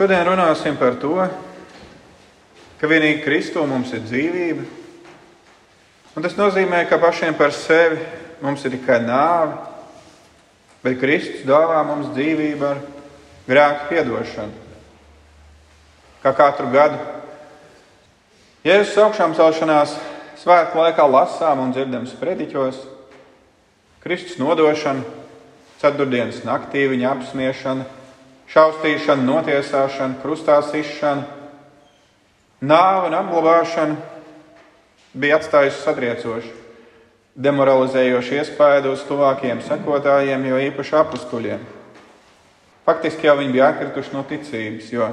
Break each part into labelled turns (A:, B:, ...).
A: Šodien runāsim par to, ka vienīgi Kristū mums ir dzīvība. Un tas nozīmē, ka pašiem par sevi mums ir tikai nāve, bet Kristus dāvā mums dzīvību ar grēku piedošanu. Kā katru gadu Jēzus augšām celšanās svētku laikā lasām un dzirdam sprediķos, Kristus nodošana, ceturtdienas naktī viņa apspiešana, šausmīšana, notiesāšana, krustā sišana, nāve un apglabāšana bija atstājusi satriecošu, demoralizējošu iespaidu uz tuvākajiem sekotājiem, jo īpaši apstuļiem. Faktiski jau viņi bija atkrituši no ticības, jo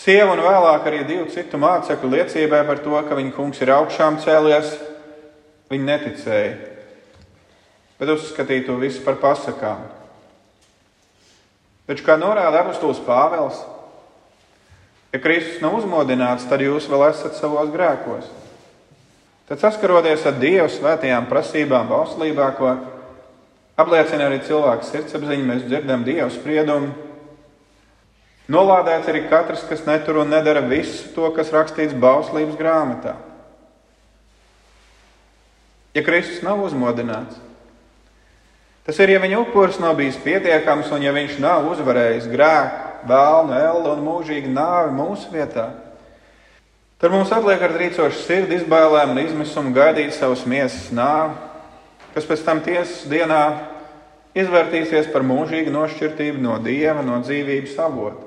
A: sieva un vēlāk arī divu citu mācekļu liecībai par to, ka viņa kungs ir augšām cēlies, viņi neticēja, bet uzskatīja to visu par pasakām. Taču, kā norāda apustulis Pāvils, ja Kristus nav uzmodināts, tad jūs vēl esat savos grēkos. Tad saskaroties ar Dieva svētajām prasībām bauslībā, ko apliecina arī cilvēka sirdsapziņa, mēs dzirdam Dieva spriedumu. Nolādēts arī katrs, kas netur un nedara visu to, kas rakstīts bauslības grāmatā. Ja Kristus nav uzmodināts, Tas ir, ja viņa upuris nav bijis pietiekams un ja viņš nav uzvarējis grēku, vēlnu, elli un mūžīgu nāvi mūsu vietā. Tad mums atliek ar trīcošu sirdi, izbailēm un izmisumu gaidīt savus miesas nāvi, kas pēc tam tiesas dienā izvērtīsies par mūžīgu nošķirtību no dieva, no dzīvības avota.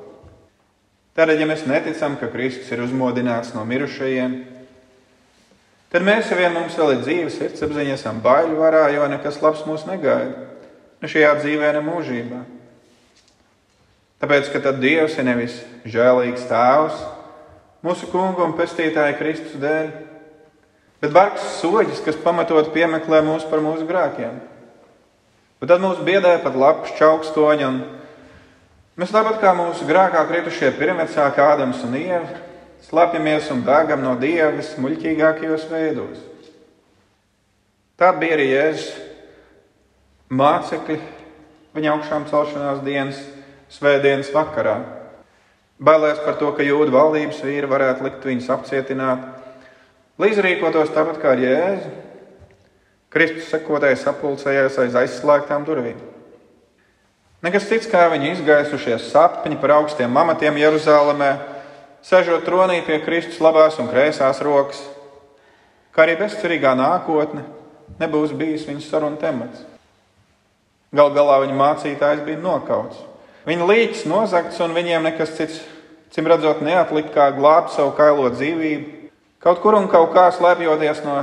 A: Tādēļ, ja mēs neticam, ka Kristus ir uzmodināts no mirušajiem, tad mēs, ja vien mums vēl ir dzīves sirdsapziņa, esam baiļu varā, jo nekas labs mūs negaida ne šajā dzīvē, ne mūžībā. Tāpēc, ka tad Dievs ir nevis žēlīgs tēvs mūsu kungu un pestītāja Kristus dēļ, bet bargs soģis, kas pamatot piemeklē mūs par mūsu grēkiem. Bet tad mūs biedē pat lapas čaukstoņi, un mēs tāpat kā mūsu grēkā kritušie pirmvecāki Ādams un Ieva, slēpjamies un bēgam no Dieva vismuļķīgākajos veidos. Tā bija arī Jēzus mācekļi viņa augšām celšanās dienas, svētdienas vakarā. Bailēs par to, ka jūdu valdības vīri varētu likt viņus apcietināt, lai izrīkotos tāpat kā Jēzu. Kristus sekotājs sapulcējās aiz aizslēgtām durvīm. Nekas cits kā viņa izgaisušies sapņi par augstiem amatiem Jeruzalemē, sežot tronī pie Kristus labās un kreisās rokas, kā arī bezcerīgā nākotne nebūs bijis viņas sarunu temats. Gal galā viņa mācītājs bija nokauts. Viņa līķis nozagts, un viņiem nekas cits, cim redzot, neatlika kā glābt savu kailo dzīvību, kaut kur un kaut kā slēpjoties no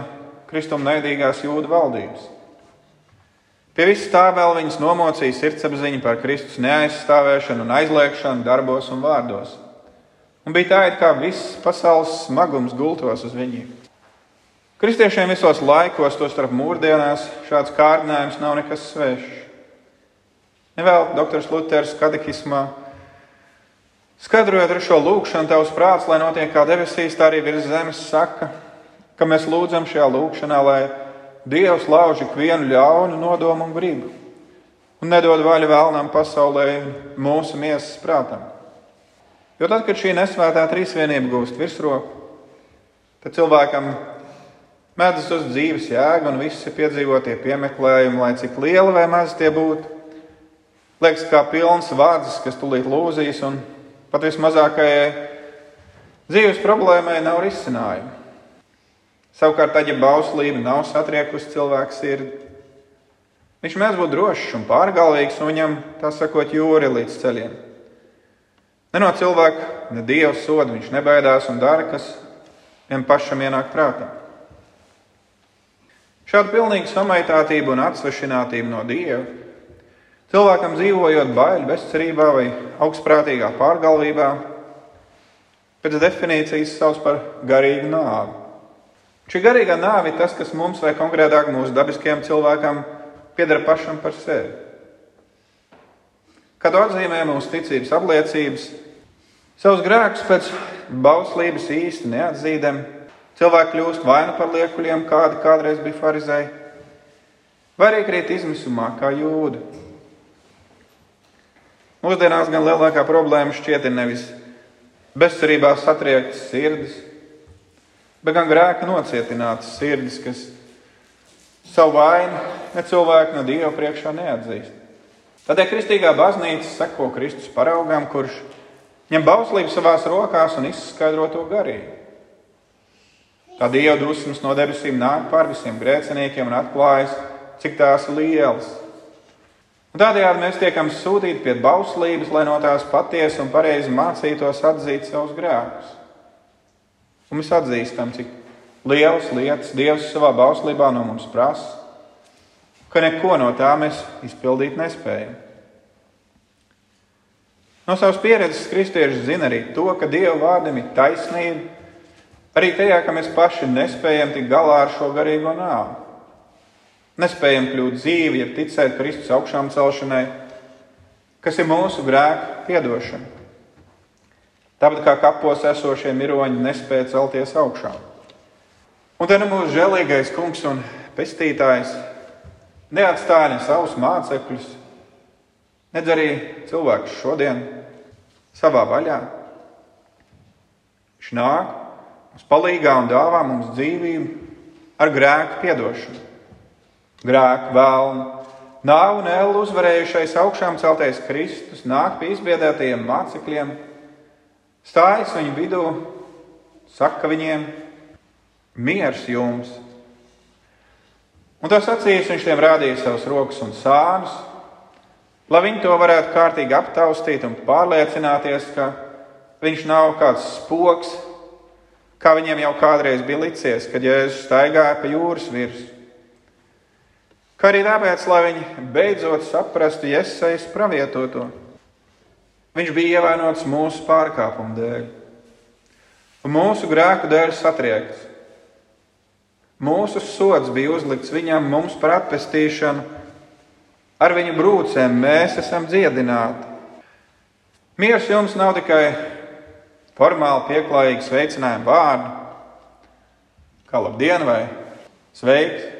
A: kristuma neidīgās jūdu valdības. Pie vis tā vēl viņas nomocīja sirdsapziņa par Kristus neaizstāvēšanu un aizliekšanu darbos un vārdos. Un bija tā, it kā viss pasaules smagums gultos uz viņiem. Kristiešiem visos laikos, to starp mūrdienās, šāds kārdinājums nav nekas svešs. Nevēl doktors Luters katehismā. Skaidrojot ar šo lūgšanu, tavs prāts, lai notiek kā debesīs, tā arī virs zemes saka, ka mēs lūdzam šajā lūgšanā, lai Dievs lauž ikvienu ļaunu nodomu un gribu un nedod vaļu vēlnām pasaulē mūsu miesas prātam. Jo tad, kad šī nesvētā trīsvienība gūst virsroku, tad cilvēkam mēdz uz dzīves jēga un visi piedzīvotie piemeklējumi, lai cik lieli vai mazi tie būtu Liekas, kā pilns vārds, kas tulīt lūzīs, un pat vismazākajai dzīves problēmai nav risinājumu. Savukārt, tad, ja bauslība nav satriekusi cilvēku sirdi, viņš mēdz būt drošs un pārgalvīgs, un viņam, tā sakot, jūri līdz ceļiem. Ne no cilvēka, ne dieva soda viņš nebaidās un dara, kas viņam pašam ienāk prātā. Šāda pilnīga samaitātība un atsvešinātība no dieva Cilvēkam dzīvojot baiļu bezcerībā vai augstprātīgā pārgalvībā, pēc definīcijas sauc par garīgu nāvi. Šī garīgā nāve ir tas, kas mums, vai konkrētāk mūsu dabiskajam cilvēkam, pieder pašam par sevi. Kad atzīmē mūsu ticības apliecības, savus grēkus pēc bauslības īsti neatzīdam, cilvēki kļūst vai nu par liekuļiem, kādi kādreiz bija farizēji, vai arī krīt izmisumā kā jūda Mūsdienās gan lielākā problēma šķiet ir nevis bezcerībā satriektas sirdis, bet gan grēka nocietinātas sirdis, kas savu vainu ne cilvēku, ne dievu priekšā neatzīst. Tādēļ kristīgā baznīca seko Kristus paraugām, kurš ņem bauslību savās rokās un izskaidro to garīgi. Tā dieva dusmas no debesīm nāk pār visiem grēciniekiem un atklājas, cik tās ir lielas. Un tādējādi mēs tiekam sūtīti pie bauslības, lai no tās patiesi un pareizi mācītos atzīt savus grēkus. Un mēs atzīstam, cik lielas lietas Dievs savā bauslībā no mums prasa, ka neko no tā mēs izpildīt nespējam. No savas pieredzes kristieši zina arī to, ka Dieva vārdam ir taisnība, arī tajā, ka mēs paši nespējam tikt galā ar šo garīgo nāvi. Nespējam kļūt dzīvi, ja ticēt Kristus augšām celšanai, kas ir mūsu grēku piedošana. Tāpat kā kapos esošie miroņi nespēja celties augšā. Un te nu mūsu žēlīgais kungs un pestītājs neatstāja ne savus mācekļus, nedz arī cilvēkus šodien savā vaļā. Viņš nāk, mums palīdzīgā un dāvā mums dzīvību ar grēku piedošanu. Grēku vēlmu, nāvu un ēlu uzvarējušais augšām celtais Kristus nāk pie izbiedētajiem mācekļiem, stājas viņu vidū, saka viņiem, miers jums! Un tas acīs viņš tiem rādīja savus rokas un sānus, lai viņi to varētu kārtīgi aptaustīt un pārliecināties, ka viņš nav kāds spoks, kā viņiem jau kādreiz bija licies, kad Jēzus staigāja pa jūras virsmu. Kā arī tāpēc, lai viņi beidzot saprastu iesaistītu pravietoto. Viņš bija ievainots mūsu pārkāpumu dēļ, un mūsu grēku dēļ satriekts. Mūsu sods bija uzlikts viņam, mums par atpestīšanu. Ar viņu brūcēm mēs esam dziedināti. Mieres jums nav tikai formāli pieklājīgi sveicinājumi vārdi, kā labdien vai sveiks.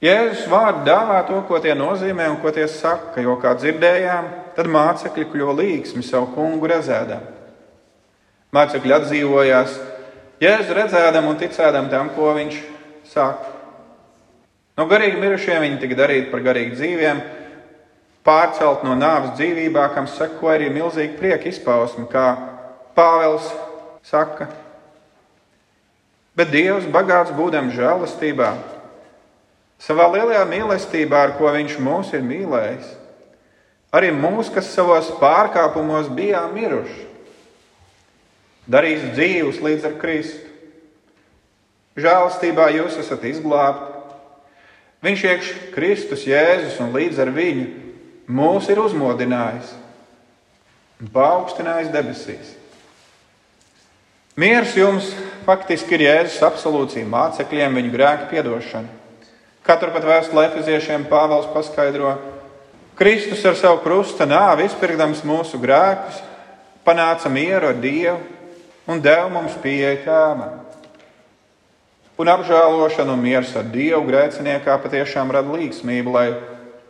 A: Jēzus vārdi dāvā to, ko tie nozīmē un ko tie saka, jo, kā dzirdējām, tad mācekļi kļuva līgsmi savu kungu redzēdam. Mācekļi atdzīvojās, Jēzu redzēdam un ticēdam tam, ko viņš saka. No garīgi mirušiem viņi tika darīti par garīgi dzīviem, pārcelt no nāves dzīvībā, kam seko arī milzīgi prieka izpausme, kā Pāvils saka. Bet Dievs, bagāts būdams žēlastībā, savā lielajā mīlestībā, ar ko Viņš mūs ir mīlējis, arī mūs, kas savos pārkāpumos bijām miruši, darīs dzīvus līdz ar Kristu. Žēlastībā jūs esat izglābti. Viņš iekš Kristus, Jēzus un līdz ar viņu mūs ir uzmodinājis un paaugstinājis debesīs. Miers jums faktiski ir Jēzus absolūcija mācekļiem, viņu grēku piedošana. Katru pat vēstulē Efeziešiem Pāvils paskaidro, Kristus ar savu krusta nāvi izpirkdams mūsu grēkus, panāca mieru ar Dievu un deva mums pieeja tēvam. Un apžēlošana un miers ar Dievu grēciniekā patiešām rada līgsmību, lai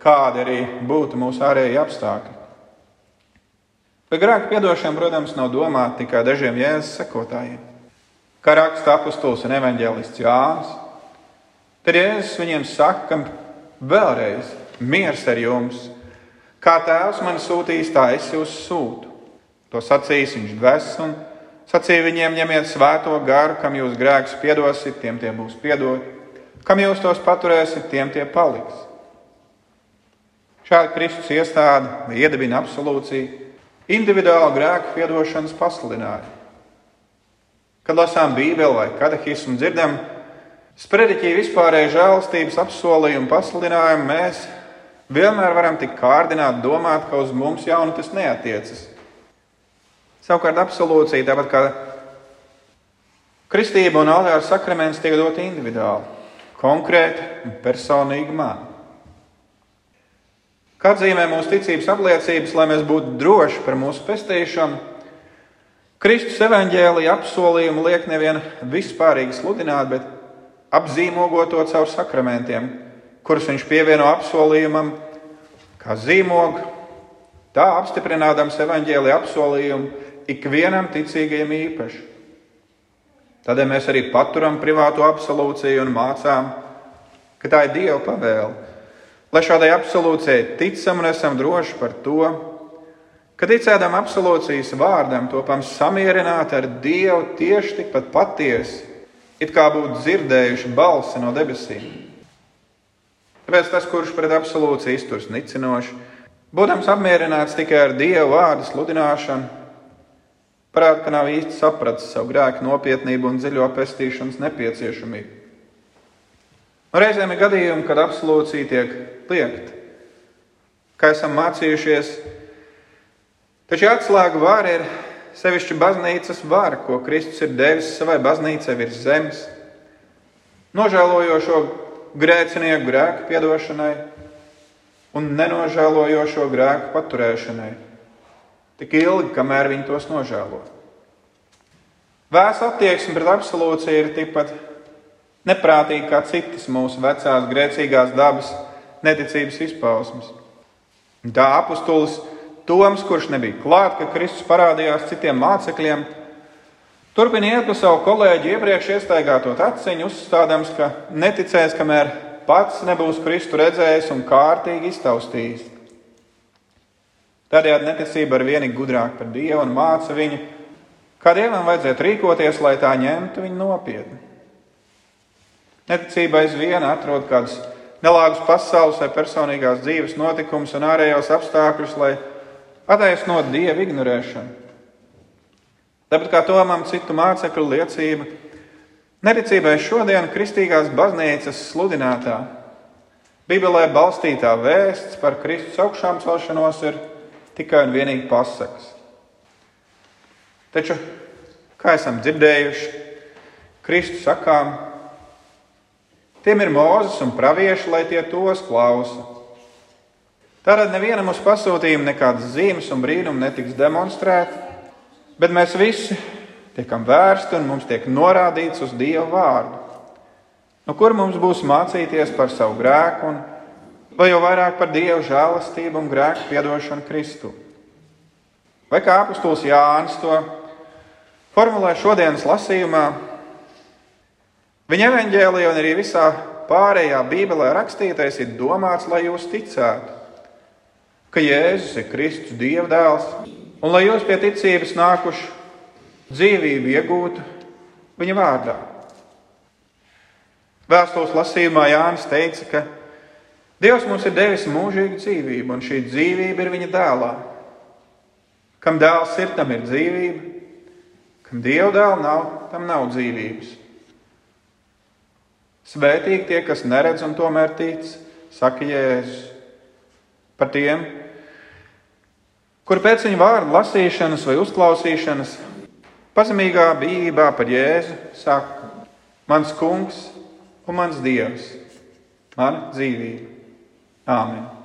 A: kādi arī būtu mūsu ārēji apstākļi. Bet grēka piedošana, protams, nav domāta tikai dažiem jēzus sekotājiem. Kā raksta apustulis un evanģēlists Jānis, tad Jēzus viņiem saka, vēlreiz, miers ar jums, kā tēvs man sūtīs, tā es jūs sūtu. To sacīs viņš dvēseli Sacīja viņiem, ņemiet svēto garu, kam jūs grēkus piedosit, tiem tie būs piedoti, kam jūs tos paturēsiet, tiem tie paliks. Šāda Kristus iestāde iedibina absolūciju, individuālu grēku piedošanas pasludinājumu. Kad lasām Bībeli vai katehismu, dzirdam sprediķī vispārēju žēlastības apsolījumu pasludinājumu, mēs vienmēr varam tik kārdināt domāt, ka uz mums jau nu tas neatiecas. Savukārt absolūcija, tāpat kā kristība un altāra sakraments, tiek doti individuāli, konkrēti un personīgi man. Kā atzīmē mūsu ticības apliecības, lai mēs būtu droši par mūsu pestīšanu, Kristus evaņģēlīja apsolījumu liek nevien vispārīgi sludināt, bet apzīmogot to caur sakramentiem, kurus viņš pievieno apsolījumam, kā zīmogu, Tā apstiprinādams evaņģēlīja apsolījumu ikvienam ticīgajam īpaši. Tādēļ mēs arī paturam privātu absolūciju un mācām, ka tā ir Dieva pavēle. Lai šādai absolūcijai ticam un esam droši par to, ka ticēdam absolūcijas vārdam, topam samierināti ar Dievu tieši tikpat patiesi, it kā būtu dzirdējuši balsi no debesīm. Tāpēc tas, kurš pret absolūciju izturs nicinoši, būdams apmierināts tikai ar Dieva vārdu sludināšanu, parāda, ka nav īsti sapratis savu grēku nopietnību un dziļo pestīšanas nepieciešamību. Un reizēm ir gadījumi, kad absolūcija tiek liekta. Kā esam mācījušies, taču atslēga vara ir sevišķi baznīcas vara, ko Kristus ir devis savai baznīcai virs zemes, nožēlojošo grēcinieku grēku piedošanai un nenožēlojošo grēku paturēšanai tik ilgi, kamēr viņi tos nožēlo. Vēsa attieksme pret absolūciju ir tikpat neprātīga kā citas mūsu vecās grēcīgās dabas neticības izpausmes. Tā apustulis Toms, kurš nebija klāt, kad Kristus parādījās citiem mācekļiem, turpina iet pa savu kolēģi iepriekš iestaigāto aciņu, uzstādams, ka neticēs, kamēr pats nebūs Kristu redzējis un kārtīgi iztaustījis. Tādējādi neticība ir vienīgi gudrāka par Dievu un māca viņu, kā Dievam vajadzētu rīkoties, lai tā ņemtu viņu nopietni. Neticība aizvien atrod kādus nelāgus pasaules vai personīgās dzīves notikumus un ārējos apstākļus, lai attaisnotu Dieva ignorēšanu. Tāpat kā tomam citu mācekļu liecība, neticībai šodien kristīgās baznīcas sludinātā, Bībelē balstītā vēsts par Kristus augšām celšanos ir tikai un vienīgi pasakas. Taču, kā esam dzirdējuši, Kristus sakām, tiem ir mūzis un pravieši, lai tie tos klausa. Tātad nevienam uz pasūtījumu nekādas zīmes un brīnumi netiks demonstrēti, bet mēs visi tiekam vērsti un mums tiek norādīts uz Dieva vārdu. Nu, kur mums būs mācīties par savu grēku un vai jau vairāk par Dieva žēlastību un grēku piedošanu Kristu. Vai kā apustulis Jānis to formulē šodienas lasījumā, viņa evaņģēlijā un arī visā pārējā Bībelē rakstītais ir domāts, lai jūs ticētu, ka Jēzus ir Kristus Dieva dēls, un lai jūs pie ticības nākuši dzīvību iegūtu viņa vārdā. Vēstules lasījumā Jānis teica, ka Dievs mums ir devis mūžīgu dzīvību, un šī dzīvība ir viņa dēlā. Kam dēls ir, tam ir dzīvība, kam dieva dēla nav, tam nav dzīvības. Svētīgi tie, kas neredz un tomēr tic, saka Jēzus. Par tiem, kur pēc viņa vārdu lasīšanas vai uzklausīšanas pazemīgā bijībā par Jēzu saka: Mans kungs un mans dievs, mana dzīvība. Āmen!